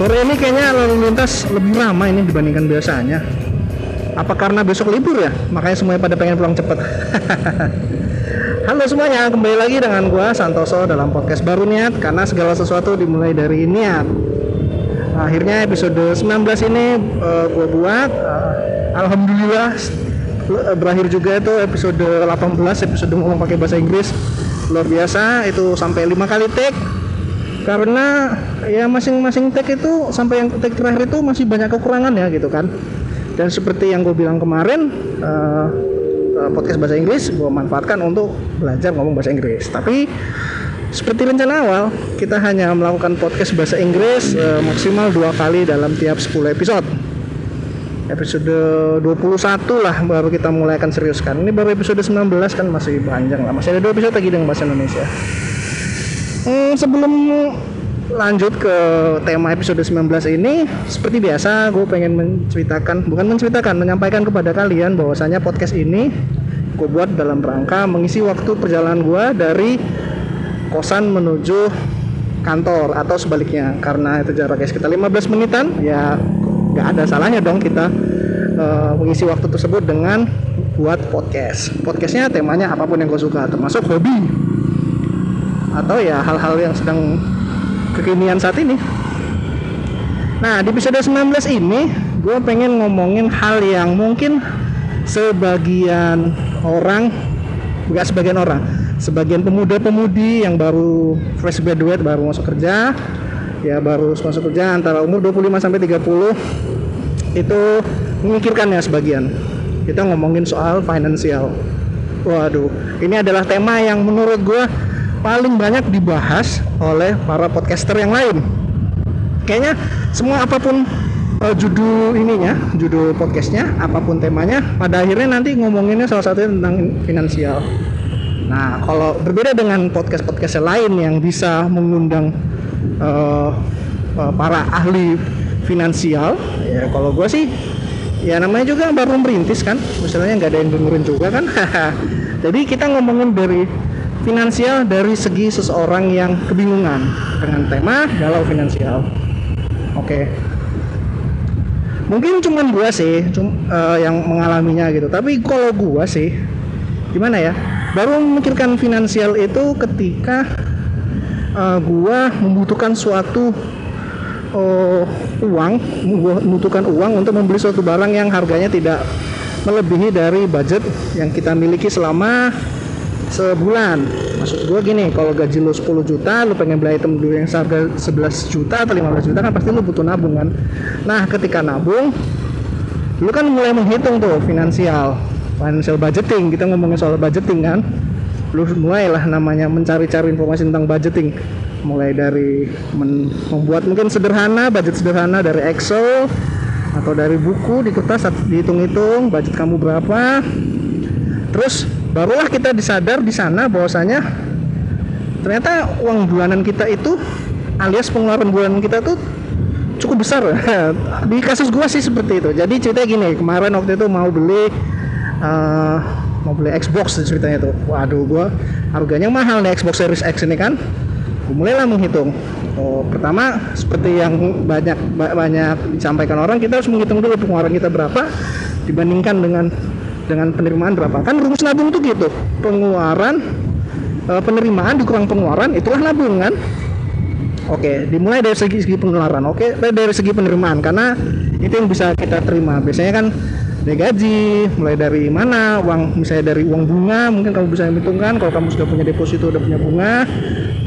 Sore ini kayaknya lalu lintas lebih ramai ini dibandingkan biasanya. Apa karena besok libur ya? Makanya semuanya pada pengen pulang cepet. Halo semuanya, kembali lagi dengan gua Santoso dalam podcast baru niat karena segala sesuatu dimulai dari niat. Akhirnya episode 19 ini uh, gua buat uh, alhamdulillah eh, berakhir juga itu episode 18 episode ngomong pakai bahasa Inggris luar biasa itu sampai lima kali take karena ya masing-masing tag itu sampai yang tag terakhir itu masih banyak kekurangan ya gitu kan. Dan seperti yang gue bilang kemarin uh, podcast bahasa Inggris gue manfaatkan untuk belajar ngomong bahasa Inggris. Tapi seperti rencana awal kita hanya melakukan podcast bahasa Inggris uh, maksimal dua kali dalam tiap 10 episode. Episode 21 lah baru kita mulai akan serius kan. Ini baru episode 19 kan masih panjang lah. Masih ada dua episode lagi dengan bahasa Indonesia hmm, sebelum lanjut ke tema episode 19 ini seperti biasa gue pengen menceritakan bukan menceritakan menyampaikan kepada kalian bahwasanya podcast ini gue buat dalam rangka mengisi waktu perjalanan gue dari kosan menuju kantor atau sebaliknya. Karena itu jaraknya sekitar 15 menitan ya nggak ada salahnya dong kita uh, mengisi waktu tersebut dengan buat podcast. Podcastnya temanya apa pun yang gue suka termasuk hobi atau ya hal-hal yang sedang kekinian saat ini. Nah, di episode 19 ini gue pengen ngomongin hal yang mungkin sebagian orang, enggak sebagian orang, sebagian pemuda-pemudi yang baru fresh graduate, baru masuk kerja, ya baru masuk kerja antara umur 25 sampai 30 itu memikirkan ya sebagian. Kita ngomongin soal finansial. Waduh, ini adalah tema yang menurut gue paling banyak dibahas oleh para podcaster yang lain. Kayaknya semua apa pun uh, judul ininya, judul podcastnya, apa pun temanya, pada akhirnya nanti ngomonginnya salah satunya tentang finansial. Nah, kalau berbeda dengan podcast-podcast lain yang bisa mengundang uh, uh, para ahli finansial, ya kalau gue sih ya namanya juga baru merintis kan, misalnya nggak ada yang dengerin juga kan. Jadi kita ngomongin dari finansial dari segi seseorang yang kebingungan dengan tema galau finansial. Oke. Okay. Mungkin cuman gua sih cum, uh, yang mengalaminya gitu. Tapi kalau gua sih gimana ya? Baru memikirkan finansial itu ketika uh, gua membutuhkan suatu uh, uang, membutuhkan uang untuk membeli suatu barang yang harganya tidak melebihi dari budget yang kita miliki selama sebulan. Maksud gue gini kalau gaji lu 10 juta lu pengen beli item dulu yang seharga 11 juta atau 15 juta kan pasti lu butuh nabung kan? Nah ketika nabung lu kan mulai menghitung tuh finansial financial budgeting. Kita ngomongin soal budgeting kan? Lu mulailah namanya mencari-cari informasi tentang budgeting. Mulai dari membuat mungkin sederhana budget sederhana dari Excel atau dari buku di kertas dihitung-hitung budget kamu berapa. Terus barulah kita disadar di sana bahwasanya ternyata uang bulanan kita itu alias pengeluaran bulanan kita tuh cukup besar. Di kasus gua sih seperti itu. Jadi ceritanya gini kemarin waktu itu mau beli uh, mau beli Xbox ceritanya tuh. Waduh gua harganya mahal nih Xbox Series X ini kan. Gua mulailah menghitung. Oh, pertama seperti yang banyak banyak disampaikan orang kita harus menghitung dulu pengeluaran kita berapa dibandingkan dengan dengan penerimaan berapa? Kan rumus nabung tuh gitu. Pengeluaran e, penerimaan dikurang pengeluaran itulah nabung kan? Oke dimulai dari segi segi pengeluaran. Oke dari segi penerimaan karena itu yang bisa kita terima. Biasanya kan dari gaji mulai dari mana uang misalnya dari uang bunga mungkin kamu bisa hitungkan kalau kamu sudah punya deposito udah punya bunga.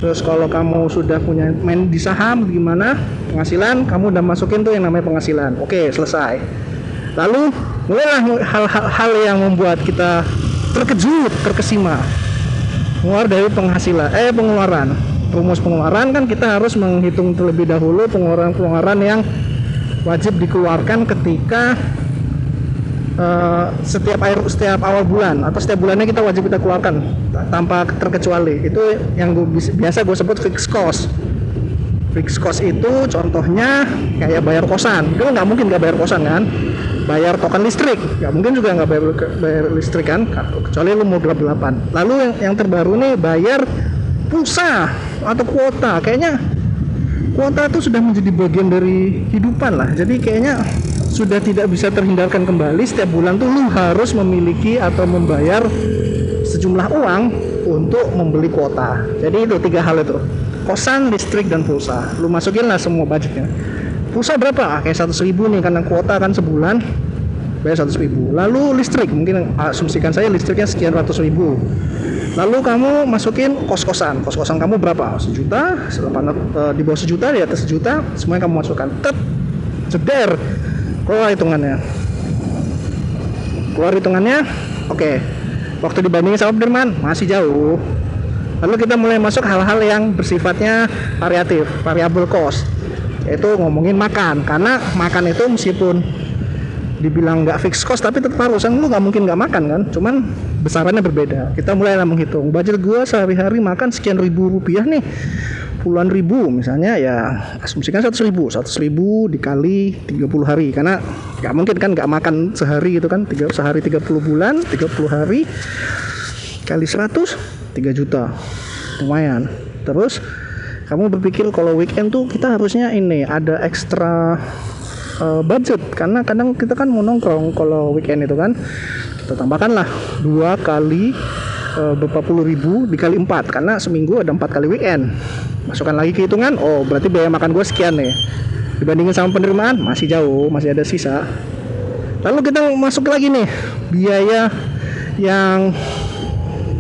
Terus kalau kamu sudah punya main di saham gimana? Penghasilan kamu udah masukin tuh yang namanya penghasilan. Oke selesai. Lalu mulailah hal-hal yang membuat kita terkejut, terkesima. Keluar dari penghasilan, eh pengeluaran. Rumus pengeluaran kan kita harus menghitung terlebih dahulu pengeluaran-pengeluaran yang wajib dikeluarkan ketika uh, setiap air setiap awal bulan atau setiap bulannya kita wajib kita keluarkan tanpa terkecuali. Itu yang gue, biasa gue sebut fixed cost. Fixed cost itu contohnya kayak bayar kosan. Itu nggak mungkin nggak bayar kosan kan? Bayar token listrik. Nggak mungkin juga nggak bayar, bayar listrik kan? Kecuali lu mau gelap delapan. Lalu yang, yang terbaru nih bayar pulsa atau kuota. Kayaknya kuota itu sudah menjadi bagian dari kehidupan lah. Jadi kayaknya sudah tidak bisa terhindarkan kembali. Setiap bulan tuh lu harus memiliki atau membayar sejumlah uang untuk membeli kuota. Jadi itu tiga hal itu. Kosan listrik dan pulsa. Lu masukin lah semua budgetnya pulsa berapa? Ah, kayak satu ribu nih karena kuota kan sebulan. Bayar seratus ribu. Lalu listrik mungkin asumsikan saya listriknya sekian ratus ribu. Lalu kamu masukin kos-kosan. Kos-kosan kamu berapa? Sejuta eh, di bawah sejuta di atas sejuta semuanya kamu masukkan. Tet ceder keluar hitungannya. Keluar hitungannya. Oke. Waktu dibandingin sama Berman masih jauh. Lalu kita mulai masuk hal-hal yang bersifatnya variatif variabel cost yaitu ngomongin makan karena makan itu meskipun dibilang nggak fix cost tapi tetap harus. Kan lu nggak mungkin nggak makan kan? Cuman besarannya berbeda. Kita mulai lah menghitung. Budget gua sehari-hari makan sekian ribu rupiah nih. Puluhan ribu misalnya ya asumsikan seratus ribu. seratus ribu dikali 30 hari. Karena nggak mungkin kan? Nggak makan sehari gitu kan? Tiga sehari 30 bulan 30 hari kali 100 3 juta. Lumayan. Terus kamu berpikir kalau weekend tuh kita harusnya ini ada ekstra uh, budget. Karena kadang kita kan mau nongkrong kalau weekend itu kan kita tambahkan lah dua kali uh, puluh ribu dikali empat. Karena seminggu ada empat kali weekend. Masukkan lagi ke hitungan oh berarti biaya makan gue sekian nih. Dibandingin sama penerimaan masih jauh masih ada sisa. Lalu kita masuk lagi nih biaya yang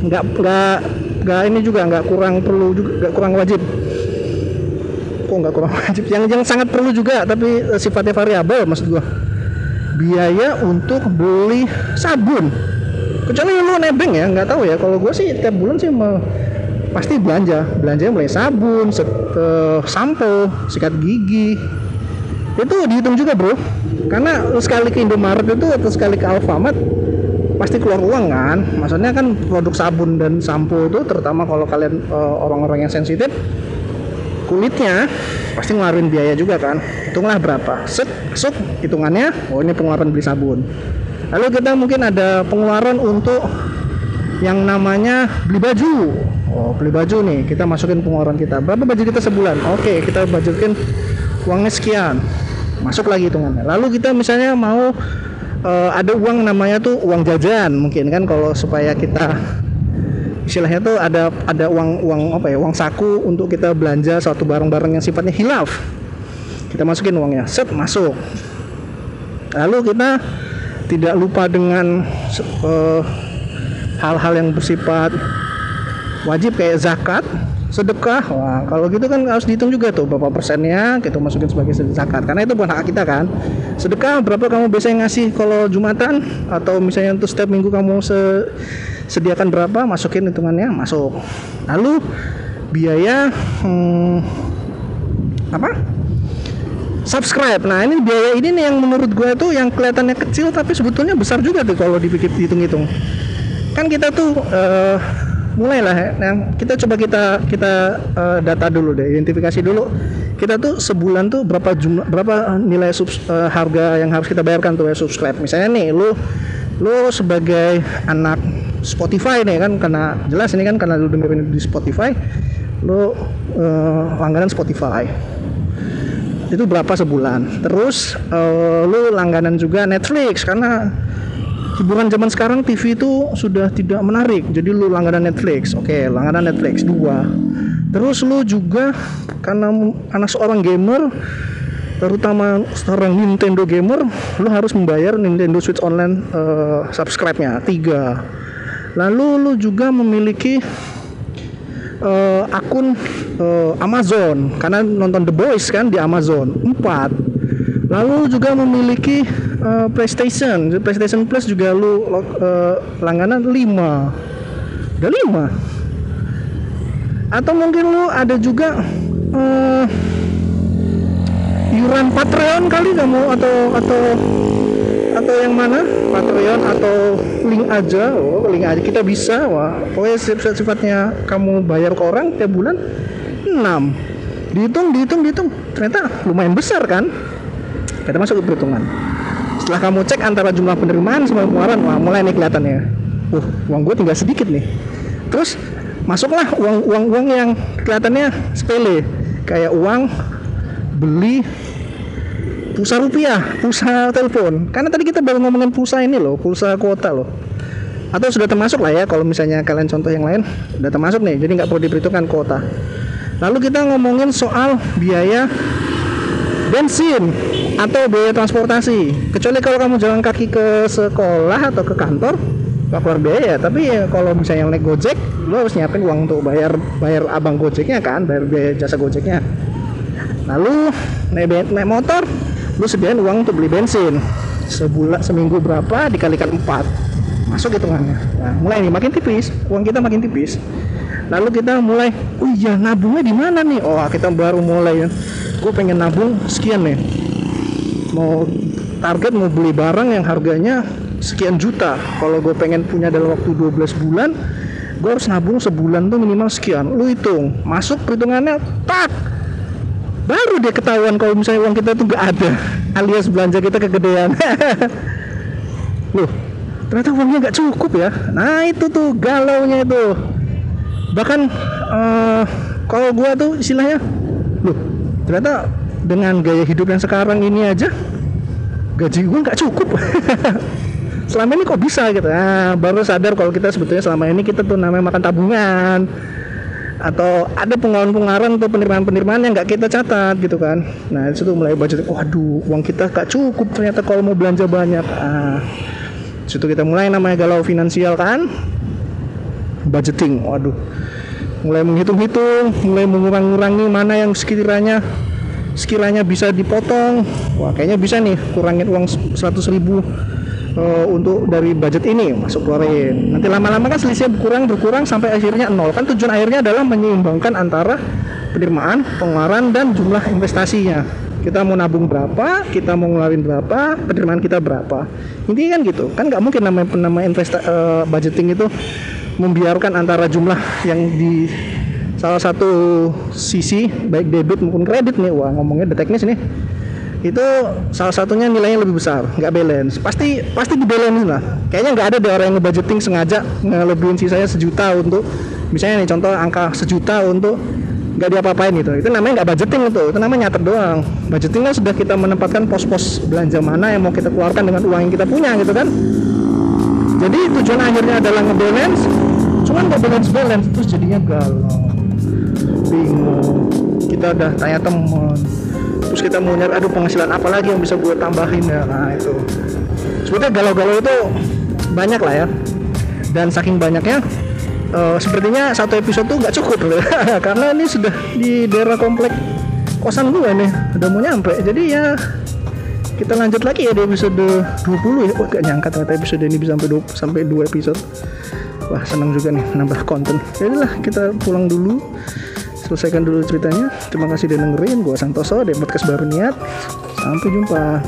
nggak nggak nggak ini juga nggak kurang perlu juga nggak kurang wajib kok nggak kurang wajib. Yang yang sangat perlu juga tapi uh, sifatnya variabel maksud gua. Biaya untuk beli sabun. Kecuali lu nebeng ya nggak tahu ya. Kalau gua sih tiap bulan sih me, pasti belanja. Belanja mulai sabun set, uh, sampo sikat gigi. Itu dihitung juga bro. Karena sekali ke Indomaret itu atau sekali ke Alfamart pasti keluar uang kan. Maksudnya kan produk sabun dan sampo itu terutama kalau kalian uh, orang-orang yang sensitif kulitnya pasti ngeluarin biaya juga kan. Hitunglah berapa. Set masuk hitungannya oh ini pengeluaran beli sabun. Lalu kita mungkin ada pengeluaran untuk yang namanya beli baju. Oh beli baju nih kita masukin pengeluaran kita. Berapa baju kita sebulan? Oke kita budgetin uangnya sekian. Masuk lagi hitungannya. Lalu kita misalnya mau uh, ada uang namanya tuh uang jajan mungkin kan kalau supaya kita istilahnya tuh ada ada uang uang apa ya uang saku untuk kita belanja suatu barang-barang yang sifatnya hilaf. Kita masukin uangnya set masuk. Lalu kita tidak lupa dengan eh, hal-hal yang bersifat wajib kayak zakat sedekah. Wah kalau gitu kan harus dihitung juga tuh berapa persennya kita masukin sebagai zakat. Karena itu bukan hak kita kan. Sedekah berapa kamu biasanya ngasih kalau jumatan? Atau misalnya untuk setiap minggu kamu se sediakan berapa masukin hitungannya masuk. Lalu biaya hmm, apa? Subscribe. Nah ini biaya ini nih yang menurut gue tuh yang kelihatannya kecil tapi sebetulnya besar juga tuh kalau dipikir hitung-hitung. Kan kita tuh uh, mulailah ya. yang kita coba kita kita uh, data dulu deh identifikasi dulu. Kita tuh sebulan tuh berapa jumlah berapa nilai sub, uh, harga yang harus kita bayarkan tuh ya subscribe. Misalnya nih lu lu sebagai anak Spotify nih kan karena jelas ini kan karena lu dengerin di Spotify lu uh, langganan Spotify. Itu berapa sebulan? Terus uh, lu langganan juga Netflix karena hiburan zaman sekarang TV itu sudah tidak menarik. Jadi lu langganan Netflix oke langganan Netflix dua. Terus lu juga karena anak seorang gamer terutama seorang Nintendo gamer lu harus membayar Nintendo Switch Online uh, subscribe-nya tiga lalu lu juga memiliki uh, akun uh, Amazon. Karena nonton The Boys kan di Amazon. 4 lalu juga memiliki uh, PlayStation. PlayStation Plus juga lu uh, langganan 5 udah 5 atau mungkin lu ada juga uh, iuran Patreon kali kamu? Atau atau atau yang mana? Patreon atau link aja. Oh link aja. Kita bisa wah. Pokoknya sifat sifatnya kamu bayar ke orang tiap bulan 6 dihitung dihitung dihitung. Ternyata lumayan besar kan? Kita masuk ke perhitungan. Setelah kamu cek antara jumlah penerimaan sama pengeluaran wah mulai nih kelihatannya. Uh uang gue tinggal sedikit nih. Terus masuklah uang uang uang yang kelihatannya sepele. Kayak uang beli pulsa rupiah, pulsa telepon. Karena tadi kita baru ngomongin pulsa ini loh, pulsa kuota loh. Atau sudah termasuk lah ya kalau misalnya kalian contoh yang lain sudah termasuk nih, jadi nggak perlu diperhitungkan kuota. Lalu kita ngomongin soal biaya bensin atau biaya transportasi. Kecuali kalau kamu jalan kaki ke sekolah atau ke kantor, nggak keluar biaya. Tapi ya kalau misalnya naik Gojek, lo harus nyiapin uang untuk bayar bayar abang Gojeknya kan, bayar biaya jasa Gojeknya. Lalu naik, naik motor, lu sediain uang untuk beli bensin. Sebulan seminggu berapa dikalikan empat. Masuk hitungannya. Nah mulai nih makin tipis. Uang kita makin tipis. Lalu kita mulai oh iya nabungnya di mana nih? Oh kita baru mulai ya. Gue pengen nabung sekian nih. Mau target mau beli barang yang harganya sekian juta. Kalau gue pengen punya dalam waktu 12 bulan gue harus nabung sebulan tuh minimal sekian. Lu hitung. Masuk perhitungannya tak baru dia ketahuan kalau misalnya uang kita tuh gak ada alias belanja kita kegedean. Loh ternyata uangnya nggak cukup ya? Nah itu tuh galau nya itu. Bahkan uh, kalau gua tuh istilahnya loh ternyata dengan gaya hidup yang sekarang ini aja gaji gua nggak cukup. Selama ini kok bisa gitu? Nah, baru sadar kalau kita sebetulnya selama ini kita tuh namanya makan tabungan atau ada pengeluaran-pengeluaran atau penerimaan-penerimaan yang nggak kita catat gitu kan. Nah itu tuh mulai budget waduh uang kita nggak cukup ternyata kalau mau belanja banyak. Ah situ kita mulai namanya galau finansial kan. Budgeting waduh. Mulai menghitung-hitung mulai mengurangi mana yang sekiranya sekiranya bisa dipotong. Wah kayaknya bisa nih kurangin uang 100 ribu uh, untuk dari budget ini masuk keluarin. Nanti lama-lama kan selisih berkurang berkurang sampai akhirnya nol. Kan tujuan akhirnya adalah menyeimbangkan antara penerimaan pengeluaran dan jumlah investasinya. Kita mau nabung berapa kita mau ngeluarin berapa penerimaan kita berapa. Intinya kan gitu. Kan nggak mungkin namanya nama investa uh, budgeting itu membiarkan antara jumlah yang di salah satu sisi baik debit maupun kredit nih. Wah ngomongnya the teknis nih itu salah satunya nilainya lebih besar nggak balance. Pasti pasti di balance lah. Kayaknya nggak ada deh orang yang ngebudgeting sengaja ngelebihin sisanya sejuta untuk misalnya nih contoh angka sejuta untuk nggak diapa-apain gitu. Itu namanya nggak budgeting itu itu namanya nyatet doang. Budgeting kan sudah kita menempatkan pos-pos belanja mana yang mau kita keluarkan dengan uang yang kita punya gitu kan. Jadi tujuan akhirnya adalah ngebalance cuman nggak balance balance terus jadinya galau bingung. Kita udah tanya temen terus kita mau nyari aduh penghasilan apa lagi yang bisa gue tambahin ya nah itu sebetulnya galau-galau itu banyak lah ya dan saking banyaknya uh, sepertinya satu episode tuh nggak cukup loh karena ini sudah di daerah komplek kosan gue nih udah mau nyampe jadi ya kita lanjut lagi ya di episode 20 ya. Wah, gak nyangka ternyata episode ini bisa sampai 2, sampai 2 episode. Wah, senang juga nih nambah konten. Jadilah kita pulang dulu selesaikan dulu ceritanya. Terima kasih udah dengerin. Gue Santoso dari podcast baru niat. Sampai jumpa